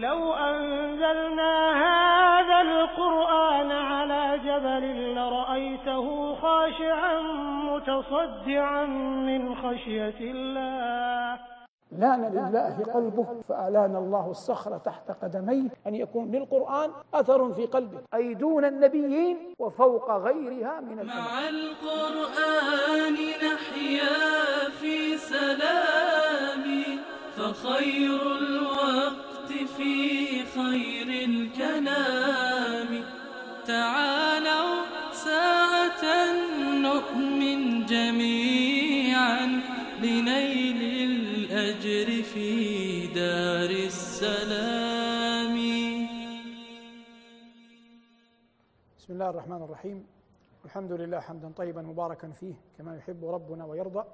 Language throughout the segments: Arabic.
لو أنزلنا هذا القرآن على جبل لرأيته خاشعا متصدعا من خشية الله. لأن لله قلبه فألان الله الصخر تحت قدميه أن يكون للقرآن أثر في قلبه. أي دون النبيين وفوق غيرها من مع القرآن نحيا في سلام فخير الوقت في خير الكلام. تعالوا ساعة نؤمن جميعا لنيل الأجر في دار السلام. بسم الله الرحمن الرحيم. الحمد لله حمدا طيبا مباركا فيه كما يحب ربنا ويرضى.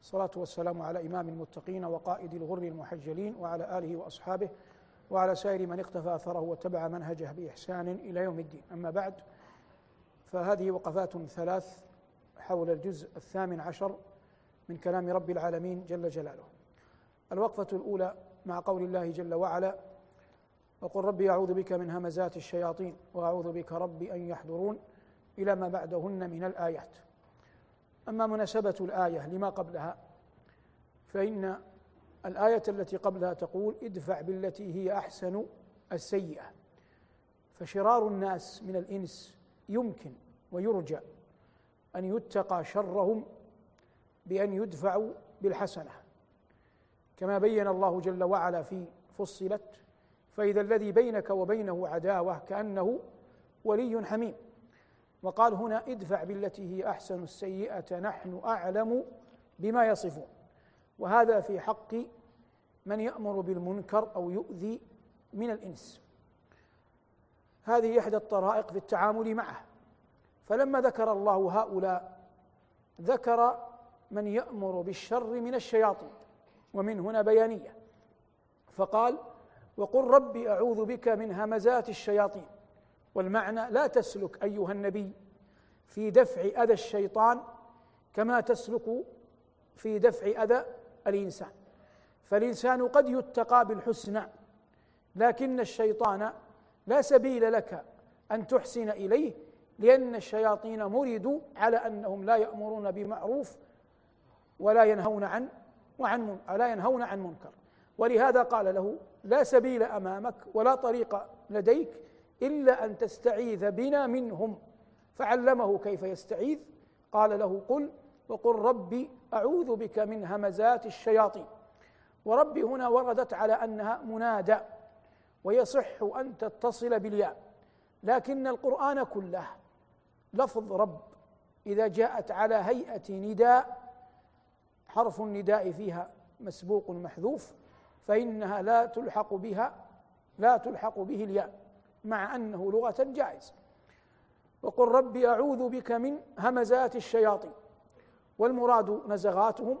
الصلاة والسلام على إمام المتقين وقائد الغر المحجلين وعلى آله وأصحابه وعلى سائر من اقتفى أثره واتبع منهجه بإحسان إلى يوم الدين. أما بعد فهذه وقفات ثلاث حول الجزء الثامن عشر من كلام رب العالمين جل جلاله. الوقفة الأولى مع قول الله جل وعلا وقل ربي أعوذ بك من همزات الشياطين وأعوذ بك ربي أن يحضرون إلى ما بعدهن من الآيات. أما مناسبة الآية لما قبلها فإن الآية التي قبلها تقول ادفع بالتي هي أحسن السيئة. فشرار الناس من الإنس يمكن ويرجى أن يتقى شرهم بأن يدفعوا بالحسنة. كما بين الله جل وعلا في فصلت فإذا الذي بينك وبينه عداوة كأنه ولي حميم. وقال هنا ادفع بالتي هي أحسن السيئة نحن أعلم بما يصفون. وهذا في حق من يأمر بالمنكر أو يؤذي من الإنس. هذه إحدى الطرائق في التعامل معه. فلما ذكر الله هؤلاء ذكر من يأمر بالشر من الشياطين ومن هنا بيانية. فقال وقل ربي أعوذ بك من همزات الشياطين والمعنى لا تسلك أيها النبي في دفع أذى الشيطان كما تسلك في دفع أذى الإنسان. فالإنسان قد يتقى بالحسنى لكن الشيطان لا سبيل لك أن تحسن إليه لأن الشياطين مردوا على أنهم لا يأمرون بمعروف ولا ينهون عن وعن لا ينهون عن منكر. ولهذا قال له لا سبيل أمامك ولا طريق لديك إلا أن تستعيذ بنا منهم فعلمه كيف يستعيذ؟ قال له قل وقل ربي أعوذ بك من همزات الشياطين. وربي هنا وردت على أنها منادى ويصح أن تتصل بالياء. لكن القرآن كله لفظ رب إذا جاءت على هيئة نداء حرف النداء فيها مسبوق محذوف فإنها لا تلحق بها لا تلحق به الياء مع أنه لغة جائز. وقل ربي أعوذ بك من همزات الشياطين. والمراد نزغاتهم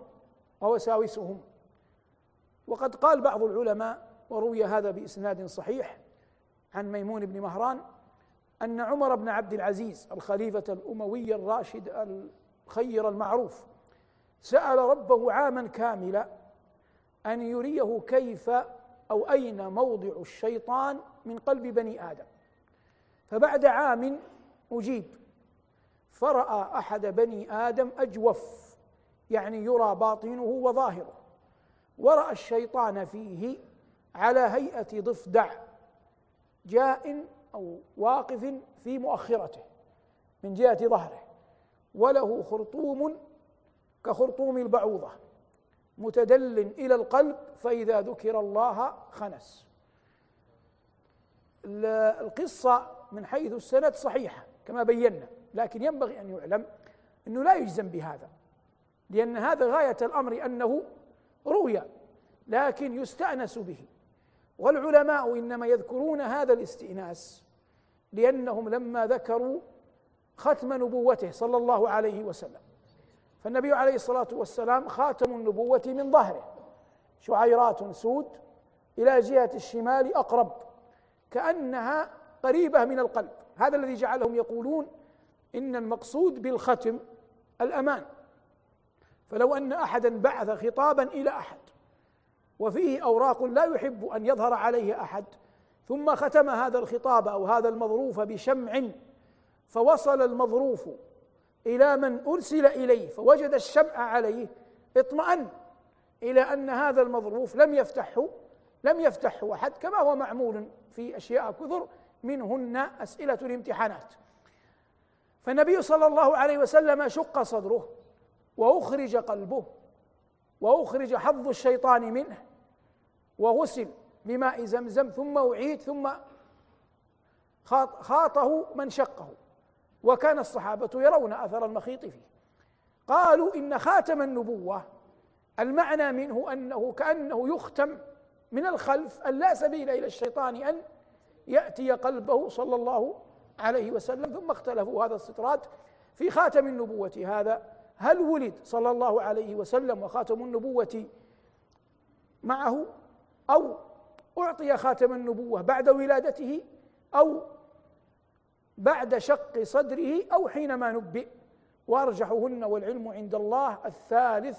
ووساوسهم وقد قال بعض العلماء وروي هذا بإسناد صحيح عن ميمون بن مهران أن عمر بن عبد العزيز الخليفة الأموي الراشد الخير المعروف سأل ربه عاما كاملا أن يريه كيف أو أين موضع الشيطان من قلب بني آدم. فبعد عام أجيب فرأى أحد بني آدم أجوف يعني يرى باطنه وظاهره. ورأى الشيطان فيه على هيئة ضفدع جاء أو واقف في مؤخرته من جهة ظهره وله خرطوم كخرطوم البعوضة متدل إلى القلب فإذا ذكر الله خنس. القصة من حيث السند صحيحة كما بينا. لكن ينبغي أن يعلم أنه لا يجزم بهذا لأن هذا غاية الأمر أنه روي لكن يستأنس به. والعلماء إنما يذكرون هذا الاستئناس لأنهم لما ذكروا ختم نبوته صلى الله عليه وسلم. فالنبي عليه الصلاة والسلام خاتم النبوة من ظهره شعيرات سود إلى جهة الشمال أقرب كأنها قريبة من القلب. هذا الذي جعلهم يقولون إن المقصود بالختم الأمان. فلو أن أحدا بعث خطابا إلى أحد وفيه أوراق لا يحب أن يظهر عليه أحد ثم ختم هذا الخطاب أو هذا المظروف بشمع فوصل المظروف إلى من أرسل إليه فوجد الشمع عليه اطمأن إلى أن هذا المظروف لم يفتحه لم يفتحه أحد كما هو معمول في أشياء كثر منهن أسئلة الامتحانات. فالنبي صلى الله عليه وسلم شق صدره وأخرج قلبه وأخرج حظ الشيطان منه وغسل بماء زمزم ثم أعيد ثم خاطه من شقه. وكان الصحابة يرون أثر المخيط فيه. قالوا إن خاتم النبوة المعنى منه أنه كأنه يختم من الخلف أن لا سبيل إلى الشيطان أن يأتي قلبه صلى الله عليه وسلم ثم اختلفوا هذا السترات في خاتم النبوة هذا. هل ولد صلى الله عليه وسلم وخاتم النبوة معه؟ أو أعطي خاتم النبوة بعد ولادته؟ أو بعد شق صدره؟ أو حينما نبئ؟ وأرجحهن والعلم عند الله الثالث.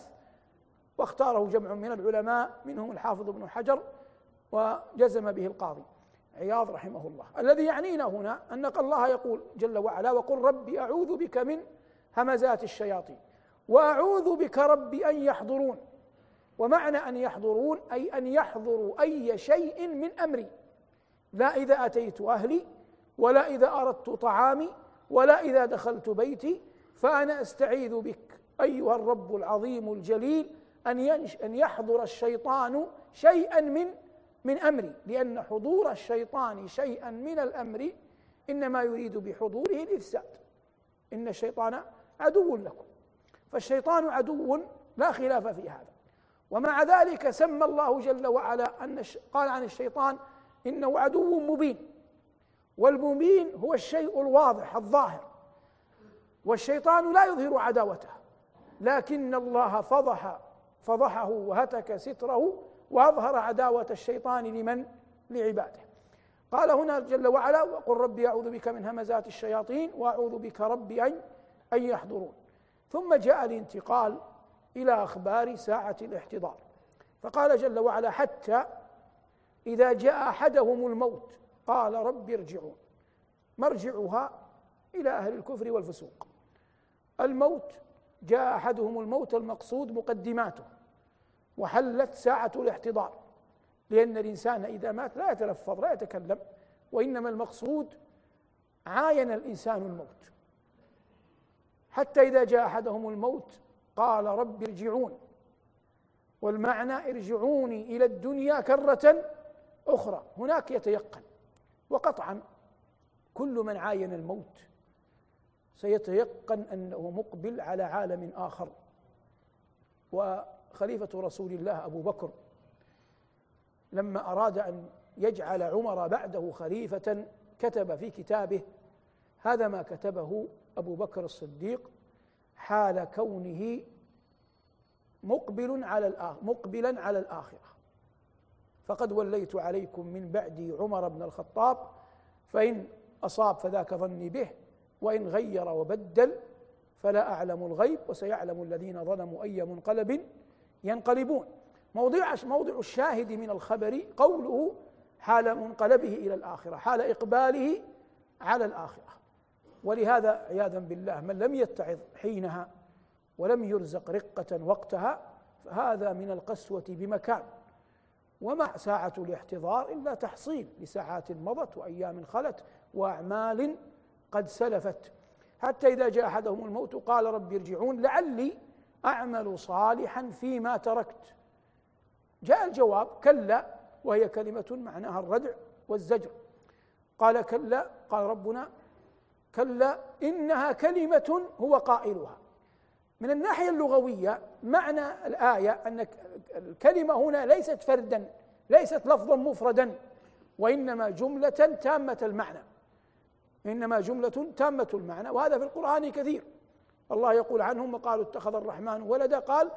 واختاره جمع من العلماء منهم الحافظ ابن حجر وجزم به القاضي. عياض رحمه الله. الذي يعنينا هنا أن الله يقول جل وعلا وقل ربي أعوذ بك من همزات الشياطين وأعوذ بك ربي أن يحضرون. ومعنى أن يحضرون أي أن يحضروا أي شيء من أمري. لا إذا أتيت أهلي ولا إذا أردت طعامي ولا إذا دخلت بيتي فأنا أستعيذ بك. أيها الرب العظيم الجليل أن أن يحضر الشيطان شيئا من من أمري لأن حضور الشيطان شيئا من الأمر إنما يريد بحضوره الإفساد. إن الشيطان عدو لكم. فالشيطان عدو لا خلاف في هذا. ومع ذلك سمى الله جل وعلا أن قال عن الشيطان إنه عدو مبين. والمبين هو الشيء الواضح الظاهر. والشيطان لا يظهر عداوته. لكن الله فضح فضحه وهتك ستره وأظهر عداوة الشيطان لمن؟ لعباده. قال هنا جل وعلا وقل ربي أعوذ بك من همزات الشياطين وأعوذ بك ربي أن أن يحضرون. ثم جاء الانتقال إلى أخبار ساعة الاحتضار. فقال جل وعلا حتى إذا جاء أحدهم الموت قال رب ارجعون. مرجعها إلى أهل الكفر والفسوق. الموت جاء أحدهم الموت المقصود مقدماته. وحلت ساعة الاحتضار. لأن الإنسان إذا مات لا يتلفظ لا يتكلم وإنما المقصود عاين الإنسان الموت. حتى إذا جاء أحدهم الموت قال رب ارجعون. والمعنى ارجعوني إلى الدنيا كرة أخرى. هناك يتيقن. وقطعا كل من عاين الموت سيتيقن أنه مقبل على عالم آخر. وخليفه رسول الله أبو بكر لما أراد أن يجعل عمر بعده خليفة كتب في كتابه هذا ما كتبه أبو بكر الصديق حال كونه مقبل على مقبلا على الآخرة. فقد وليت عليكم من بعدي عمر بن الخطاب فإن أصاب فذاك ظني به وإن غير وبدل فلا أعلم الغيب وسيعلم الذين ظلموا أي منقلب ينقلبون. موضع موضع الشاهد من الخبر قوله حال منقلبه إلى الآخرة حال إقباله على الآخرة. ولهذا عياذا بالله من لم يتعظ حينها ولم يرزق رقة وقتها فهذا من القسوة بمكان. وما ساعة الاحتضار إلا تحصيل لساعات مضت وأيام خلت وأعمال قد سلفت. حتى إذا جاء أحدهم الموت قال رب ارجعون لعلي أعمل صالحا فيما تركت. جاء الجواب كلا وهي كلمة معناها الردع والزجر. قال كلا قال ربنا كلا إنها كلمة هو قائلها. من الناحية اللغوية معنى الآية أن الكلمة هنا ليست فردا ليست لفظا مفردا وإنما جملة تامة المعنى. إنما جملة تامة المعنى وهذا في القرآن كثير. الله يقول عنهم وقالوا اتخذ الرحمن ولدا. قال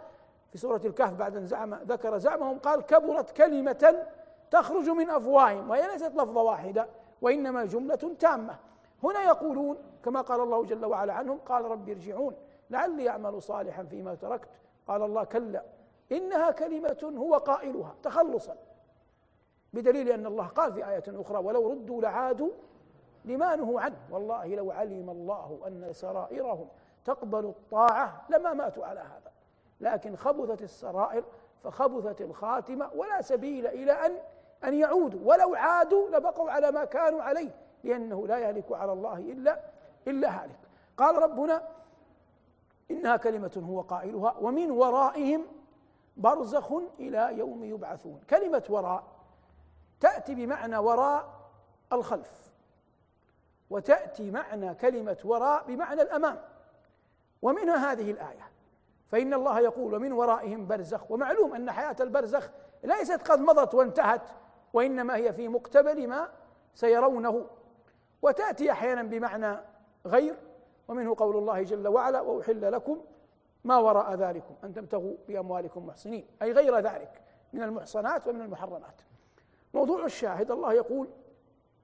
في سورة الكهف بعد أن زعم ذكر زعمهم قال كبرت كلمة تخرج من أفواههم وهي ليست لفظة واحدة وإنما جملة تامة. هنا يقولون كما قال الله جل وعلا عنهم قال رب ارجعون لعلي أعمل صالحا فيما تركت. قال الله كلا إنها كلمة هو قائلها تخلصا بدليل أن الله قال في آية أخرى ولو ردوا لعادوا لما نهوا عنه. والله لو علم الله أن سرائرهم تقبل الطاعة لما ماتوا على هذا. لكن خبثت السرائر فخبثت الخاتمة ولا سبيل إلى أن أن يعودوا. ولو عادوا لبقوا على ما كانوا عليه لأنه لا يهلك على الله إلا إلا هالك. قال ربنا إنها كلمة هو قائلها ومن ورائهم برزخ إلى يوم يبعثون. كلمة وراء تأتي بمعنى وراء الخلف وتأتي معنى كلمة وراء بمعنى الأمام. ومنها هذه الآية. فإن الله يقول ومن ورائهم برزخ ومعلوم أن حياة البرزخ ليست قد مضت وانتهت وإنما هي في مقتبل ما سيرونه. وتأتي أحيانا بمعنى غير ومنه قول الله جل وعلا وأحل لكم ما وراء ذلكم أن تبتغوا بأموالكم محصنين أي غير ذلك من المحصنات ومن المحرمات. موضوع الشاهد الله يقول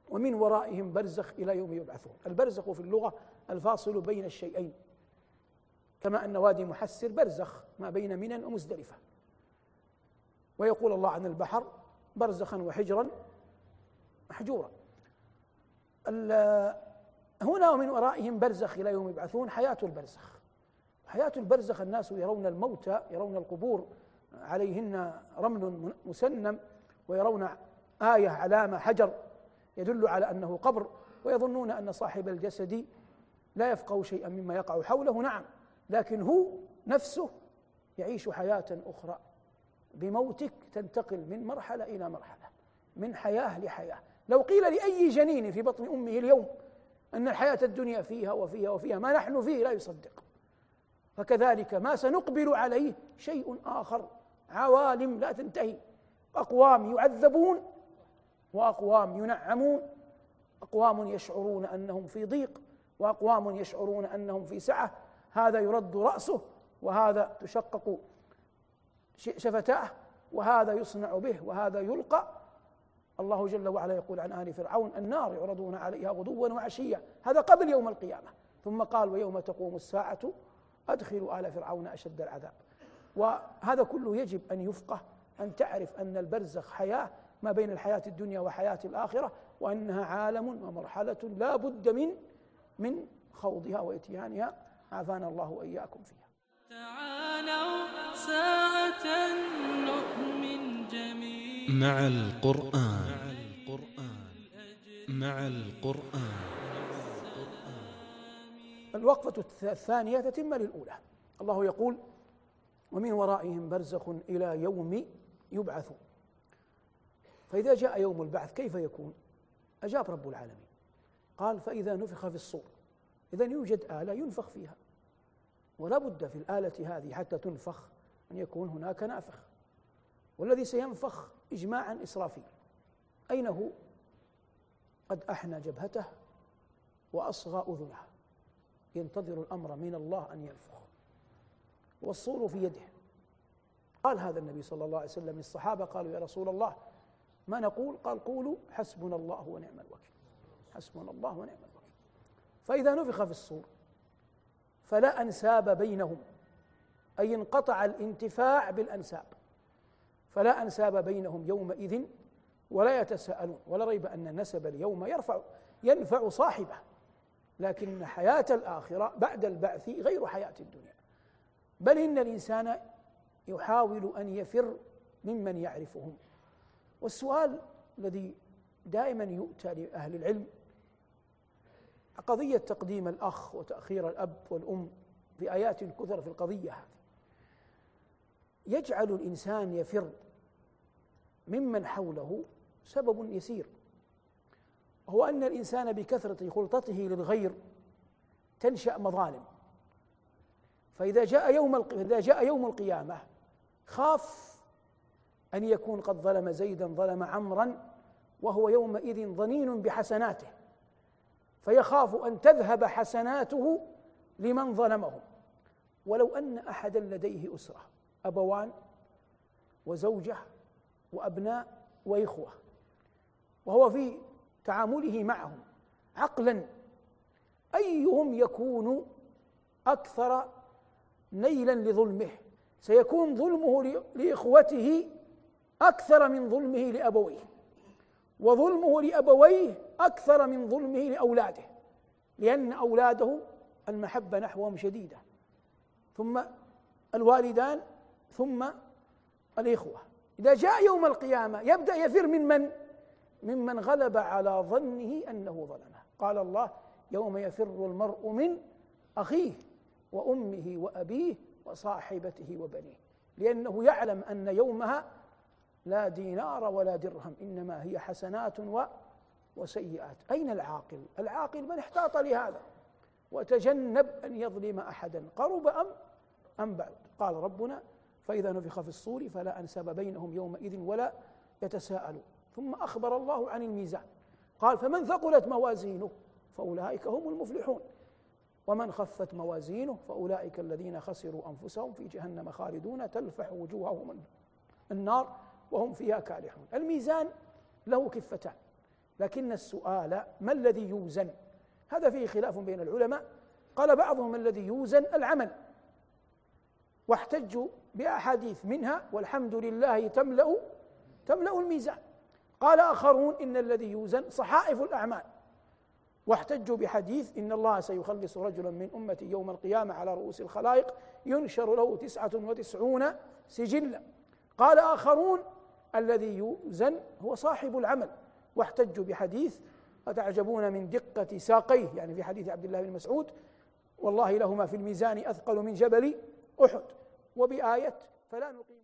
ومن ورائهم برزخ إلى يوم يبعثون. البرزخ في اللغة الفاصل بين الشيئين. كما أن وادي محسر برزخ ما بين منى ومزدلفة. ويقول الله عن البحر برزخا وحجرا محجورا. هنا ومن ورائهم برزخ إلى يوم يبعثون حياة البرزخ. حياة البرزخ الناس يرون الموتى يرون القبور عليهن رمل مسنم ويرون آية علامة حجر يدل على أنه قبر ويظنون أن صاحب الجسد لا يفقه شيئا مما يقع حوله. نعم. لكن هو نفسه يعيش حياة أخرى. بموتك تنتقل من مرحلة إلى مرحلة من حياة لحياة. لو قيل لأي جنين في بطن أمه اليوم أن الحياة الدنيا فيها وفيها وفيها ما نحن فيه لا يصدق. فكذلك ما سنقبل عليه شيء آخر عوالم لا تنتهي. أقوام يعذبون وأقوام ينعمون. أقوام يشعرون أنهم في ضيق وأقوام يشعرون أنهم في سعة. هذا يرد رأسه وهذا تشقق شفتاه وهذا يصنع به وهذا يلقى. الله جل وعلا يقول عن آل فرعون النار يعرضون عليها غدوا وعشيا. هذا قبل يوم القيامة. ثم قال ويوم تقوم الساعة أدخلوا آل فرعون أشد العذاب. وهذا كله يجب أن يفقه أن تعرف أن البرزخ حياة ما بين الحياة الدنيا وحياة الآخرة وأنها عالم ومرحلة لا بد من من خوضها وإتيانها. عافانا الله وإياكم فيها. تعالوا ساعة نؤمن جميعا. مع القرآن. مع القرآن. الوقفة الثانية تتم للأولى. الله يقول ومن ورائهم برزخ إلى يوم يبعثون. فإذا جاء يوم البعث كيف يكون؟ أجاب رب العالمين. قال فإذا نفخ في الصور. إذا يوجد آلة ينفخ فيها. ولا بد في الآلة هذه حتى تنفخ أن يكون هناك نافخ. والذي سينفخ إجماعا إسرافيل. أين هو؟ قد أحنى جبهته وأصغى أذنه. ينتظر الأمر من الله أن ينفخ. والصور في يده. قال هذا النبي صلى الله عليه وسلم للصحابة قالوا يا رسول الله ما نقول؟ قال قولوا حسبنا الله ونعم الوكيل. حسبنا الله ونعم الوكيل. فإذا نفخ في الصور فلا أنساب بينهم أي انقطع الانتفاع بالأنساب فلا أنساب بينهم يومئذ ولا يتساءلون ولا ريب أن النسب اليوم يرفع ينفع صاحبه لكن حياة الآخرة بعد البعث غير حياة الدنيا. بل إن الإنسان يحاول أن يفر ممن يعرفهم. والسؤال الذي دائما يؤتى لأهل العلم قضية تقديم الأخ وتأخير الأب والأم في آيات كثر في القضية هذه. يجعل الإنسان يفر ممن حوله سبب يسير. هو أن الإنسان بكثرة خلطته للغير تنشأ مظالم. فإذا جاء يوم إذا جاء يوم القيامة خاف أن يكون قد ظلم زيدا ظلم عمرا وهو يومئذ ظنين بحسناته. فيخاف أن تذهب حسناته لمن ظلمه ولو أن أحدا لديه أسرة أبوان وزوجة وأبناء وإخوة وهو في تعامله معهم عقلا أيهم يكون أكثر نيلا لظلمه؟ سيكون ظلمه لإخوته أكثر من ظلمه لأبويه وظلمه لأبويه أكثر من ظلمه لأولاده لأن أولاده المحبة نحوهم شديدة. ثم الوالدان ثم الإخوة. إذا جاء يوم القيامة يبدأ يفر من من؟ ممن غلب على ظنه أنه ظلمه. قال الله يوم يفر المرء من أخيه وأمه وأبيه وصاحبته وبنيه. لأنه يعلم أن يومها لا دينار ولا درهم إنما هي حسنات و وسيئات. أين العاقل؟ العاقل من احتاط لهذا. وتجنب أن يظلم أحدا. قرب أم؟ أم بعد. قال ربنا فإذا نفخ في الصور فلا أنسب بينهم يومئذ ولا يتساءلون ثم أخبر الله عن الميزان. قال فمن ثقلت موازينه فأولئك هم المفلحون. ومن خفت موازينه فأولئك الذين خسروا أنفسهم في جهنم خالدون تلفح وجوههم النار وهم فيها كالحون. الميزان له كفتان. لكن السؤال ما الذي يوزن؟ هذا فيه خلاف بين العلماء. قال بعضهم الذي يوزن؟ العمل. واحتجوا بأحاديث منها والحمد لله تملأ تملأ الميزان. قال آخرون إن الذي يوزن صحائف الأعمال. واحتجوا بحديث إن الله سيخلص رجلا من أمتي يوم القيامة على رؤوس الخلائق ينشر له تسعة وتسعون سجلا. قال آخرون الذي يوزن هو صاحب العمل. واحتجوا بحديث أتعجبون من دقة ساقيه يعني في حديث عبد الله بن مسعود والله لهما في الميزان أثقل من جبل أحد وبآية فلا نقيم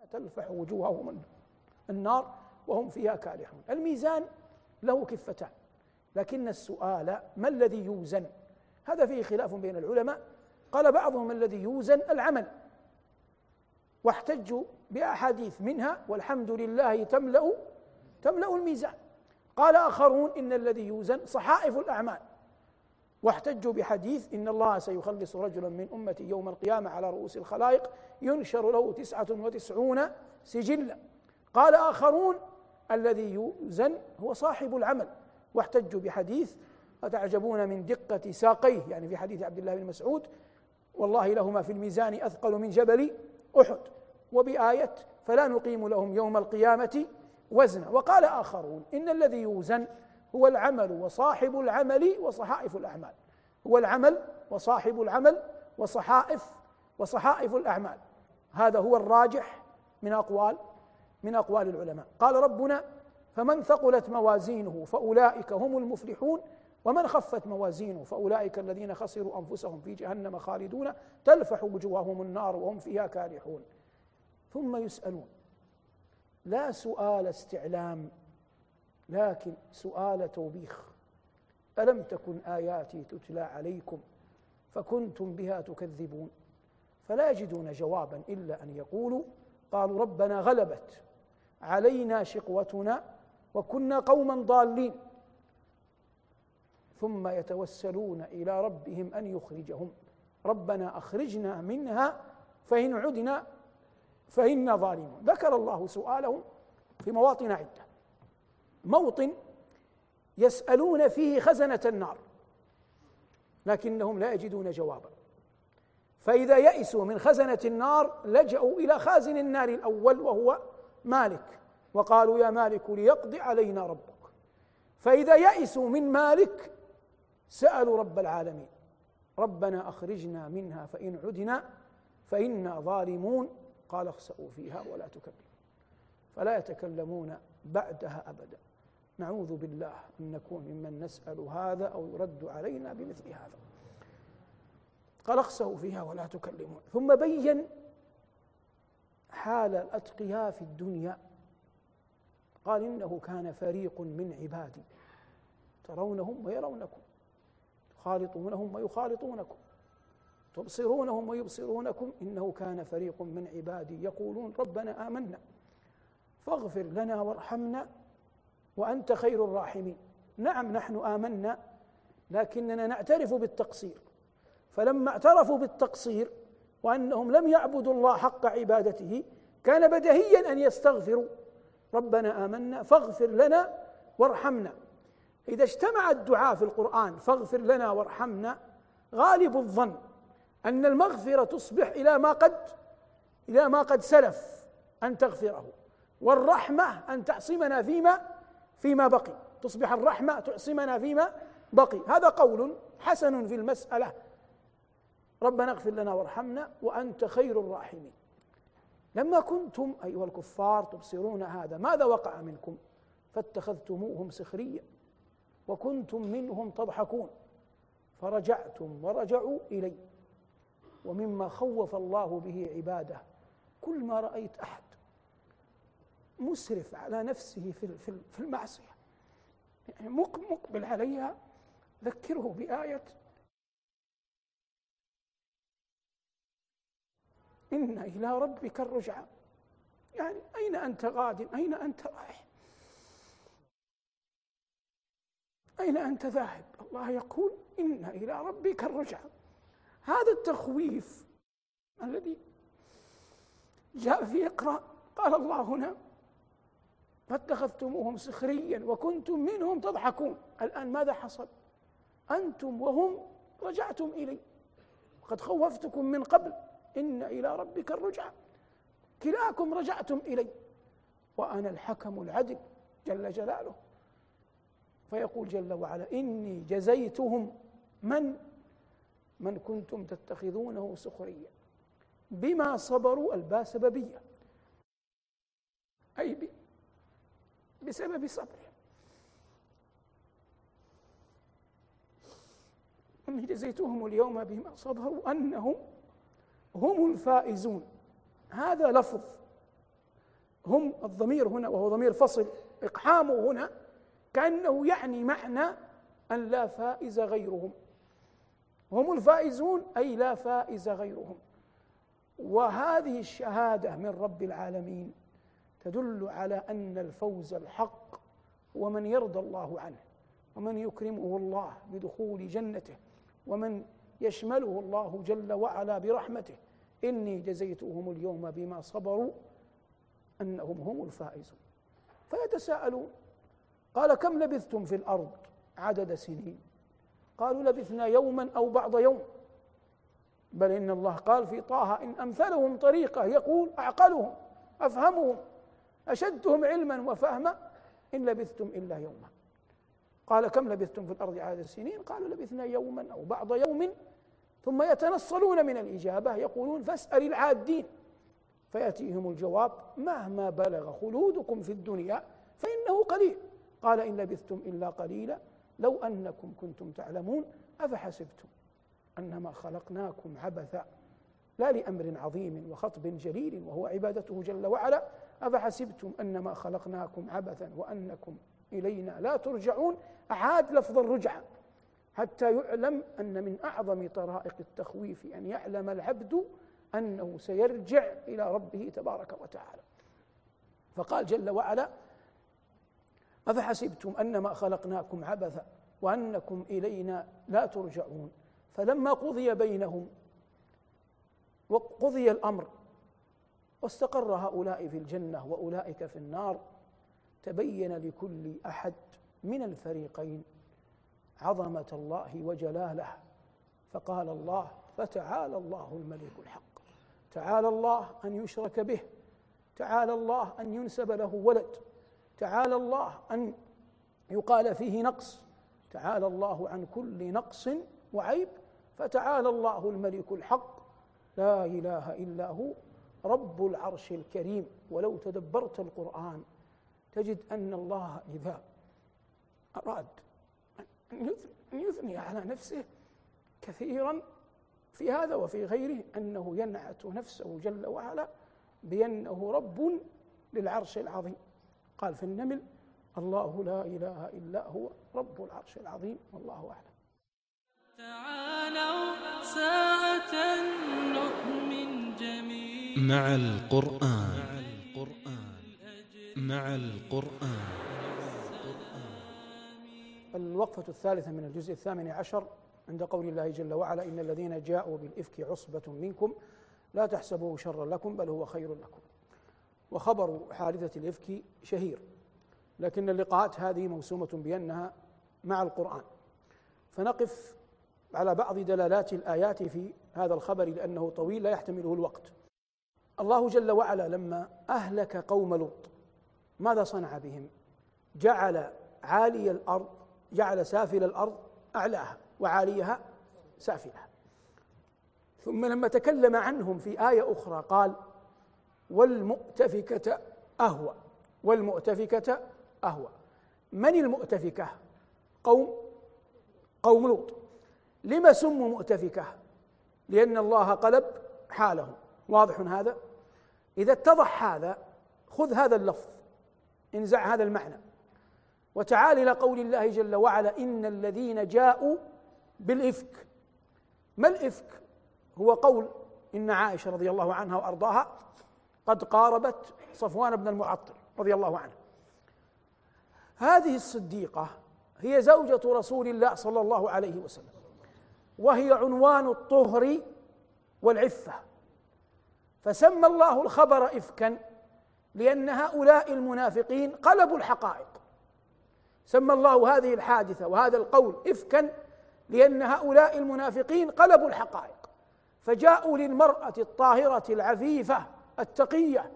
له تلفح وجوههم النار وهم فيها كالحون الميزان له كفتان لكن السؤال ما الذي يوزن؟ هذا فيه خلاف بين العلماء. قال بعضهم الذي يوزن العمل. واحتجوا بأحاديث منها والحمد لله تملأ تملأ الميزان. قال آخرون إن الذي يوزن صحائف الأعمال. واحتجوا بحديث إن الله سيخلص رجلا من أمتي يوم القيامة على رؤوس الخلائق ينشر له تسعة وتسعون سجلا. قال آخرون الذي يوزن هو صاحب العمل. واحتجوا بحديث أتعجبون من دقة ساقيه يعني في حديث عبد الله بن مسعود والله لهما في الميزان أثقل من جبل أحد وبآية فلا نقيم لهم يوم القيامة وزنا. وقال آخرون إن الذي يوزن هو العمل وصاحب العمل وصحائف الأعمال. هو العمل وصاحب العمل وصحائف وصحائف الأعمال. هذا هو الراجح من أقوال من أقوال العلماء. قال ربنا فمن ثقلت موازينه فأولئك هم المفلحون ومن خفت موازينه فأولئك الذين خسروا أنفسهم في جهنم خالدون تلفح وجوههم النار وهم فيها كالحون ثم يسألون. لا سؤال استعلام لكن سؤال توبيخ. ألم تكن آياتي تتلى عليكم فكنتم بها تكذبون؟ فلا يجدون جوابا إلا أن يقولوا قالوا ربنا غلبت علينا شقوتنا وكنا قوما ضالين. ثم يتوسلون إلى ربهم أن يخرجهم. ربنا أخرجنا منها فإن عدنا فانا ظالمون. ذكر الله سؤالهم في مواطن عدة. موطن يسألون فيه خزنة النار لكنهم لا يجدون جوابا. فإذا يئسوا من خزنة النار لجأوا إلى خازن النار الأول وهو مالك وقالوا يا مالك ليقضي علينا ربك. فإذا يئسوا من مالك سألوا رب العالمين. ربنا أخرجنا منها فإن عدنا فإنا ظالمون. قال اخسأوا فيها ولا تكلمون. فلا يتكلمون بعدها أبدا. نعوذ بالله أن نكون ممن نسأل هذا أو يرد علينا بمثل هذا. قال اخسأوا فيها ولا تكلمون. ثم بين حال الأتقياء في الدنيا. قال إنه كان فريق من عبادي ترونهم ويرونكم. تخالطونهم ويخالطونكم. تبصرونهم ويبصرونكم إنه كان فريق من عبادي يقولون ربنا آمنا. فاغفر لنا وارحمنا وأنت خير الراحمين. نعم نحن آمنا لكننا نعترف بالتقصير. فلما اعترفوا بالتقصير وأنهم لم يعبدوا الله حق عبادته كان بدهيا أن يستغفروا. ربنا آمنا فاغفر لنا وارحمنا. إذا اجتمع الدعاء في القرآن فاغفر لنا وارحمنا غالب الظن أن المغفرة تصبح إلى ما قد إلى ما قد سلف أن تغفره والرحمة أن تعصمنا فيما فيما بقي. تصبح الرحمة تعصمنا فيما بقي. هذا قول حسن في المسألة. ربنا اغفر لنا وارحمنا وأنت خير الراحمين. لما كنتم أيها الكفار تبصرون هذا ماذا وقع منكم؟ فاتخذتموهم سخريا وكنتم منهم تضحكون. فرجعتم ورجعوا إلي. ومما خوف الله به عباده. كل ما رأيت أحد مسرف على نفسه في المعصية. يعني مقبل عليها. ذكره بآية. إن إلى ربك الرجعى يعني أين أنت غاد؟ أين أنت رايح؟ أين أنت ذاهب؟ الله يقول إن إلى ربك الرجعى هذا التخويف الذي جاء في إقرأ قال الله هنا فاتخذتموهم سخريا وكنتم منهم تضحكون. الآن ماذا حصل؟ أنتم وهم رجعتم إلي. قد خوفتكم من قبل. إن إلى ربك الرجعى كلاكم رجعتم إلي. وأنا الحكم العدل جل جلاله. فيقول جل وعلا إني جزيتهم من؟ من كنتم تتخذونه سخريا بما صبروا الباء سببية. أي بسبب صبرهم إني جزيتهم اليوم بما صبروا أنهم هم الفائزون. هذا لفظ. هم الضمير هنا وهو ضمير فصل. إقحامه هنا كأنه يعني معنى أن لا فائز غيرهم. هم الفائزون أي لا فائز غيرهم. وهذه الشهادة من رب العالمين تدل على أن الفوز الحق هو من يرضى الله عنه ومن يكرمه الله بدخول جنته ومن يشمله الله جل وعلا برحمته. إني جزيتهم اليوم بما صبروا أنهم هم الفائزون. فيتساءلون قال كم لبثتم في الأرض عدد سنين؟ قالوا لبثنا يوما أو بعض يوم. بل إن الله قال في طه إن أمثلهم طريقة يقول أعقلهم أفهمهم أشدهم علما وفهما إن لبثتم إلا يوما. قال كم لبثتم في الأرض عدد السنين قالوا لبثنا يوما أو بعض يوم ثم يتنصلون من الإجابة يقولون فاسأل العادين. فيأتيهم الجواب مهما بلغ خلودكم في الدنيا فإنه قليل. قال إن لبثتم إلا قليلا لو أنكم كنتم تعلمون أفحسبتم أنما خلقناكم عبثا لا لأمر عظيم وخطب جليل وهو عبادته جل وعلا أفحسبتم أنما خلقناكم عبثا وأنكم إلينا لا ترجعون أعاد لفظ الرجعة حتى يعلم أن من أعظم طرائق التخويف أن يعلم العبد أنه سيرجع إلى ربه تبارك وتعالى فقال جل وعلا أفحسبتم أنما خلقناكم عبثا وأنكم إلينا لا ترجعون؟ فلما قضي بينهم وقضي الأمر واستقر هؤلاء في الجنة وأولئك في النار تبين لكل أحد من الفريقين عظمة الله وجلاله. فقال الله فتعالى الله الملك الحق تعالى الله أن يشرك به تعالى الله أن ينسب له ولد تعالى الله أن يقال فيه نقص تعالى الله عن كل نقص وعيب فتعالى الله الملك الحق لا إله إلا هو رب العرش الكريم ولو تدبرت القرآن تجد أن الله إذا أراد أن يثني على نفسه كثيرا في هذا وفي غيره أنه ينعت نفسه جل وعلا بأنه رب للعرش العظيم. قال في النمل الله لا إله إلا هو رب العرش العظيم والله أعلم. تعالوا ساعة نؤمن جميع مع القرآن مع القرآن. الوقفة الثالثة من الجزء الثامن عشر عند قول الله جل وعلا إن الذين جاءوا بالإفك عصبة منكم لا تحسبوه شرا لكم بل هو خير لكم. وخبر حادثة الإفك شهير. لكن اللقاءات هذه موسومة بأنها مع القرآن. فنقف على بعض دلالات الآيات في هذا الخبر لأنه طويل لا يحتمله الوقت. الله جل وعلا لما أهلك قوم لوط ماذا صنع بهم؟ جعل عالي الأرض جعل سافل الأرض أعلاها وعاليها سافلها. ثم لما تكلم عنهم في آية أخرى قال والمؤتفكة أهوى. والمؤتفكة أهوى. من المؤتفكة؟ قوم. قوم لوط. لما سموا مؤتفكة؟ لأن الله قلب حالهم واضح هذا؟ إذا اتضح هذا خذ هذا اللفظ. انزع هذا المعنى. وتعال إلى قول الله جل وعلا إن الذين جاءوا بالإفك. ما الإفك؟ هو قول إن عائشة رضي الله عنها وأرضاها. قد قاربت صفوان بن المعطل رضي الله عنه. هذه الصديقة هي زوجة رسول الله صلى الله عليه وسلم وهي عنوان الطهر والعفة. فسمى الله الخبر إفكا لأن هؤلاء المنافقين قلبوا الحقائق. سمى الله هذه الحادثة وهذا القول إفكا لأن هؤلاء المنافقين قلبوا الحقائق فجاءوا للمرأة الطاهرة العفيفة التقية.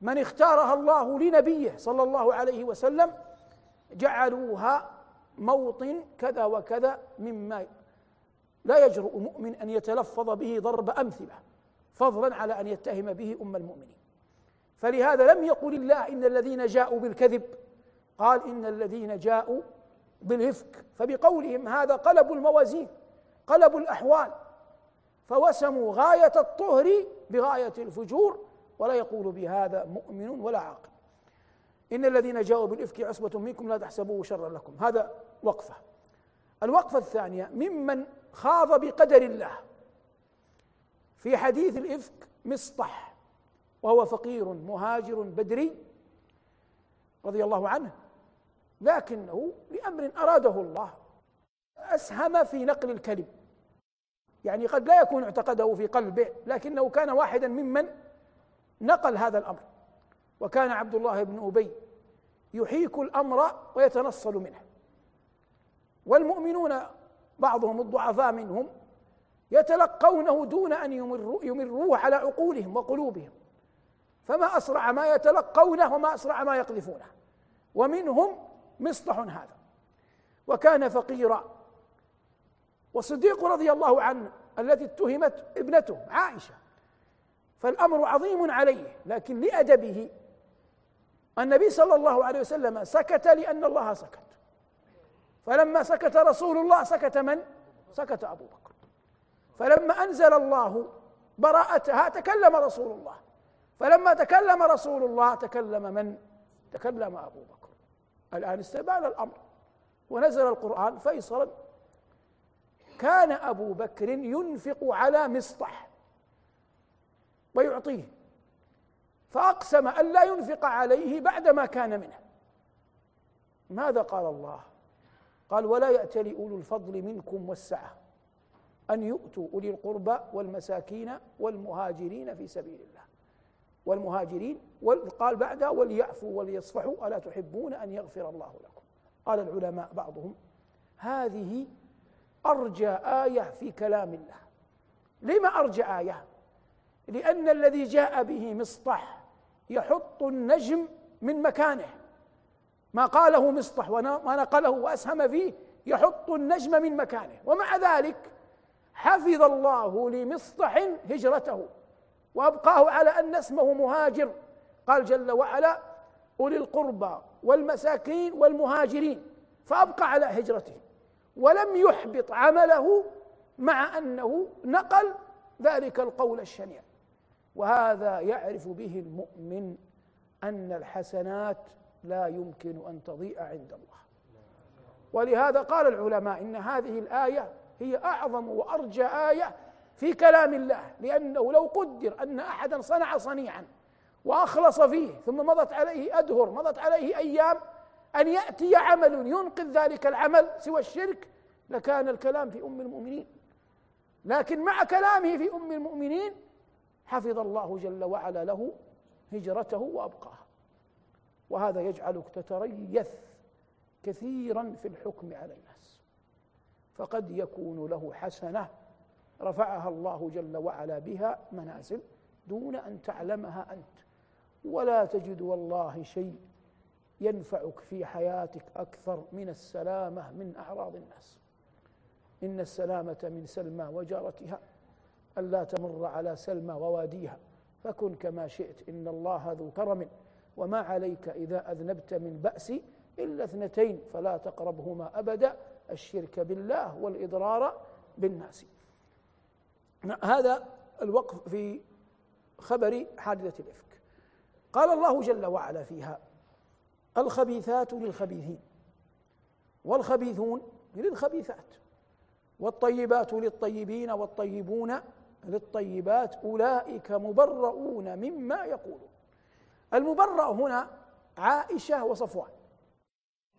من اختارها الله لنبيه صلى الله عليه وسلم جعلوها موطن كذا وكذا مما لا يجرؤ مؤمن أن يتلفظ به ضرب أمثلة فضلا على أن يتهم به أم المؤمنين. فلهذا لم يقل الله إن الذين جاءوا بالكذب قال إن الذين جاءوا بالإفك. فبقولهم هذا قلبوا الموازين قلبوا الأحوال. فوسموا غاية الطهر بغاية الفجور ولا يقول بهذا مؤمن ولا عاقل. إن الذين جاءوا بالإفك عصبة منكم لا تحسبوه شرا لكم. هذا وقفة. الوقفة الثانية ممن خاض بقدر الله. في حديث الإفك مصطح وهو فقير مهاجر بدري رضي الله عنه لكنه لأمر أراده الله أسهم في نقل الكلم. يعني قد لا يكون اعتقده في قلبه لكنه كان واحدا ممن نقل هذا الأمر. وكان عبد الله بن أبي يحيك الأمر ويتنصل منه. والمؤمنون بعضهم الضعفاء منهم يتلقونه دون يمروا يمروه على عقولهم وقلوبهم. فما أسرع ما يتلقونه وما أسرع ما يقذفونه. ومنهم مصطح هذا. وكان فقيرا والصديق رضي الله عنه التي اتهمت ابنته عائشة. فالأمر عظيم عليه لكن لأدبه النبي صلى الله عليه وسلم سكت لأن الله سكت. فلما سكت رسول الله سكت من؟ سكت أبو بكر. فلما أنزل الله براءتها تكلم رسول الله. فلما تكلم رسول الله تكلم من؟ تكلم أبو بكر. الآن استبان الأمر. ونزل القرآن فيصلا كان أبو بكر ينفق على مصطح ويعطيه فأقسم أن لا ينفق عليه بعدما كان منه. ماذا قال الله؟ قال ولا يأتل أولو الفضل منكم والسعة أن يؤتوا أولي القربى والمساكين والمهاجرين في سبيل الله. والمهاجرين قال بعدها وليعفوا وليصفحوا ألا تحبون أن يغفر الله لكم؟ قال العلماء بعضهم هذه أرجى آية في كلام الله. لما أرجى آية؟ لأن الذي جاء به مصطح يحط النجم من مكانه. ما قاله مصطح وما نقله وأسهم فيه يحط النجم من مكانه. ومع ذلك حفظ الله لمصطح هجرته. وأبقاه على أن اسمه مهاجر. قال جل وعلا أولي القربى والمساكين والمهاجرين. فأبقى على هجرته. ولم يحبط عمله مع أنه نقل ذلك القول الشنيع. وهذا يعرف به المؤمن أن الحسنات لا يمكن أن تضيء عند الله. ولهذا قال العلماء إن هذه الآية هي أعظم وأرجى آية في كلام الله لأنه لو قدر أن أحدا صنع صنيعا وأخلص فيه ثم مضت عليه أدهر مضت عليه أيام أن يأتي عمل ينقذ ذلك العمل سوى الشرك لكان الكلام في أم المؤمنين. لكن مع كلامه في أم المؤمنين حفظ الله جل وعلا له هجرته وأبقاها. وهذا يجعلك تتريث كثيرا في الحكم على الناس. فقد يكون له حسنة رفعها الله جل وعلا بها منازل دون أن تعلمها أنت. ولا تجد والله شيء ينفعك في حياتك أكثر من السلامة من أعراض الناس. إن السلامة من سلمى وجارتها ألا تمر على سلمى وواديها. فكن كما شئت إن الله ذو كرم. وما عليك إذا أذنبت من بأس إلا اثنتين فلا تقربهما أبدا. الشرك بالله والإضرار بالناس. هذا الوقف في خبر حادثة الإفك. قال الله جل وعلا فيها الخبيثات للخبيثين والخبيثون للخبيثات والطيبات للطيبين والطيبون للطيبات أولئك مبرؤون مما يقولون. المبرأ هنا عائشة وصفوان.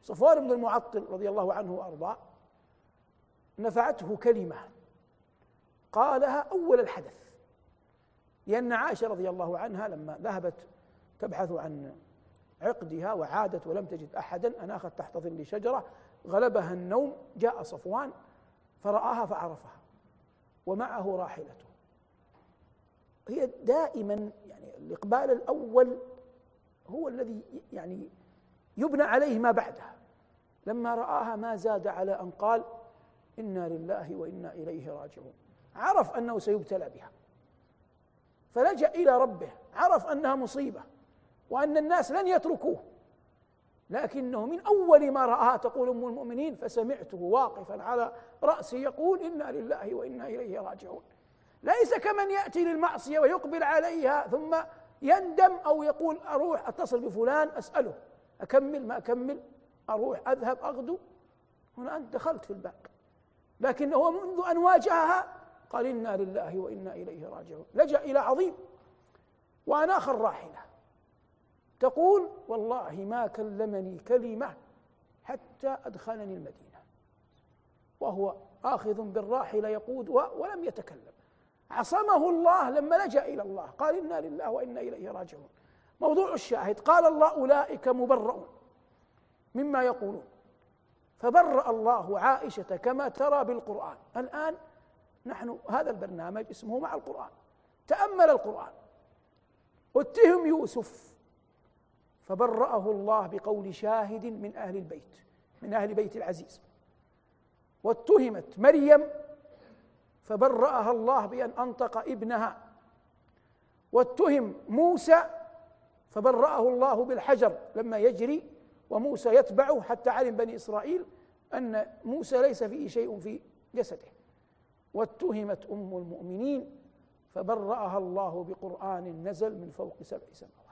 صفوان بن المعطل رضي الله عنه وأرضاه نفعته كلمة قالها أول الحدث لأن عائشة رضي الله عنها لما ذهبت تبحث عن عقدها وعادت ولم تجد أحدا أناخت تحت ظل شجرة غلبها النوم جاء صفوان فرآها فعرفها ومعه راحلته. هي دائما يعني الإقبال الأول هو الذي يعني يبنى عليه ما بعدها. لما رآها ما زاد على أن قال إنا لله وإنا إليه راجعون. عرف أنه سيبتلى بها. فلجأ إلى ربه عرف أنها مصيبة. وأن الناس لن يتركوه. لكنه من أول ما رآها تقول أم المؤمنين فسمعته واقفا على رأسي يقول إنا لله وإنا إليه راجعون. ليس كمن يأتي للمعصية ويقبل عليها ثم يندم أو يقول أروح أتصل بفلان أسأله. أكمل ما أكمل؟ أروح أذهب أغدو؟ هنا أنت دخلت في الباب لكنه منذ أن واجهها قال إنا لله وإنا إليه راجعون. لجأ إلى عظيم. وأنا آخر راحلة. تقول والله ما كلمني كلمة حتى أدخلني المدينة. وهو آخذ بالراحلة يقود ولم يتكلم. عصمه الله لما لجأ إلى الله. قال إنا لله وإنا إليه راجعون. موضوع الشاهد. قال الله أولئك مبرؤون مما يقولون. فبرأ الله عائشة كما ترى بالقرآن. الآن نحن هذا البرنامج اسمه مع القرآن. تأمل القرآن. أتهم يوسف. فبرأه الله بقول شاهد من أهل البيت من أهل بيت العزيز. واتهمت مريم فبرأها الله بأن أنطق ابنها. واتهم موسى فبرأه الله بالحجر لما يجري وموسى يتبعه حتى علم بني إسرائيل أن موسى ليس فيه شيء في جسده. واتهمت أم المؤمنين فبرأها الله بقرآن نزل من فوق سبع سماوات.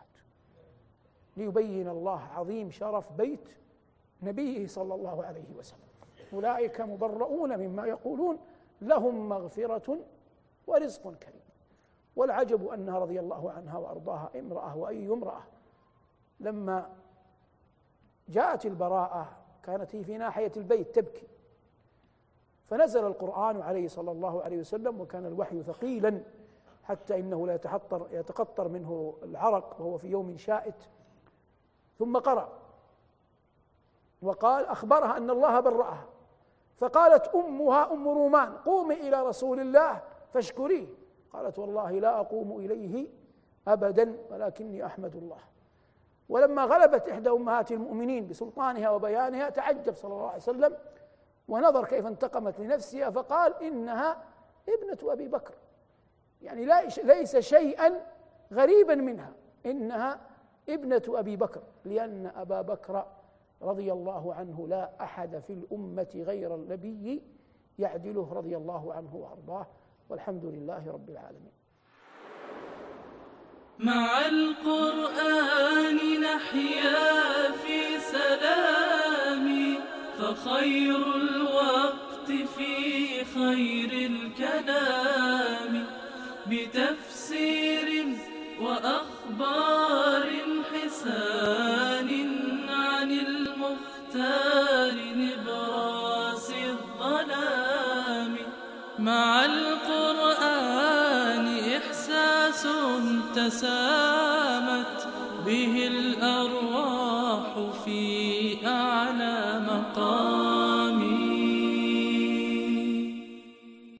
ليبين الله عظيم شرف بيت نبيه صلى الله عليه وسلم. أولئك مبرؤون مما يقولون لهم مغفرة ورزق كريم. والعجب أنها رضي الله عنها وأرضاها امرأة وأي امرأة. لما جاءت البراءة كانت هي في ناحية البيت تبكي. فنزل القرآن عليه صلى الله عليه وسلم وكان الوحي ثقيلا حتى إنه لا يتحطر يتقطر منه العرق وهو في يوم شائت. ثم قرأ. وقال أخبرها أن الله برأها. فقالت أمها أم رومان قومي إلى رسول الله فاشكريه قالت والله لا أقوم إليه أبدا ولكني أحمد الله. ولما غلبت إحدى أمهات المؤمنين بسلطانها وبيانها تعجب صلى الله عليه وسلم ونظر كيف انتقمت لنفسها فقال إنها ابنة أبي بكر. يعني لا ليس شيئا غريبا منها إنها ابنة أبي بكر لأن أبا بكر رضي الله عنه لا أحد في الأمة غير النبي يعدله رضي الله عنه وأرضاه والحمد لله رب العالمين. مع القرآن نحيا في سلام فخير الوقت في خير الكلام. بتفسير وأخبار إحسان عن المختار نبراس الظلام مع القرآن إحساس تسامت به الأرواح في أعلى مقام.